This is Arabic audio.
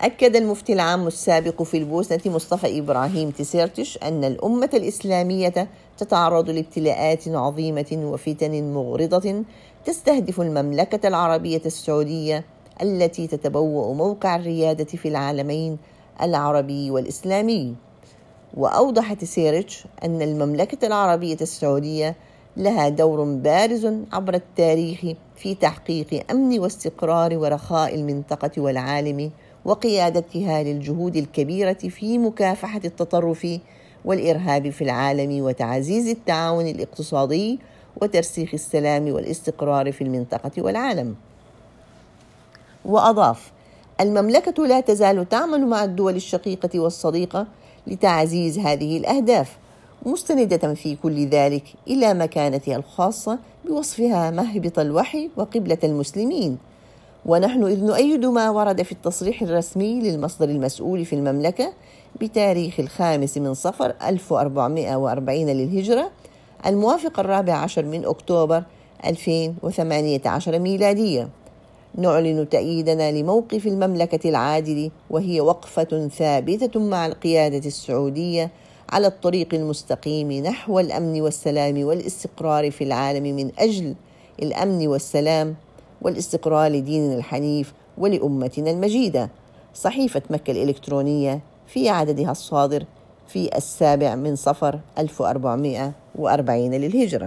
أكد المفتي العام السابق في البوسنة مصطفى إبراهيم تسيرتش أن الأمة الإسلامية تتعرض لابتلاءات عظيمة وفتن مغرضة تستهدف المملكة العربية السعودية التي تتبوأ موقع الريادة في العالمين العربي والإسلامي. وأوضح تسيرتش أن المملكة العربية السعودية لها دور بارز عبر التاريخ في تحقيق أمن واستقرار ورخاء المنطقة والعالم وقيادتها للجهود الكبيرة في مكافحة التطرف والإرهاب في العالم وتعزيز التعاون الاقتصادي وترسيخ السلام والاستقرار في المنطقة والعالم. وأضاف المملكة لا تزال تعمل مع الدول الشقيقة والصديقة لتعزيز هذه الأهداف مستندة في كل ذلك إلى مكانتها الخاصة بوصفها مهبط الوحي وقبلة المسلمين. ونحن إذ نؤيد ما ورد في التصريح الرسمي للمصدر المسؤول في المملكة بتاريخ الخامس من صفر 1440 للهجرة الموافق الرابع عشر من أكتوبر 2018 ميلادية. نعلن تأييدنا لموقف المملكة العادل وهي وقفة ثابتة مع القيادة السعودية على الطريق المستقيم نحو الأمن والسلام والإستقرار في العالم من أجل الأمن والسلام والاستقرار لديننا الحنيف ولأمتنا المجيدة. صحيفة مكة الإلكترونية في عددها الصادر في السابع من صفر 1440 للهجرة.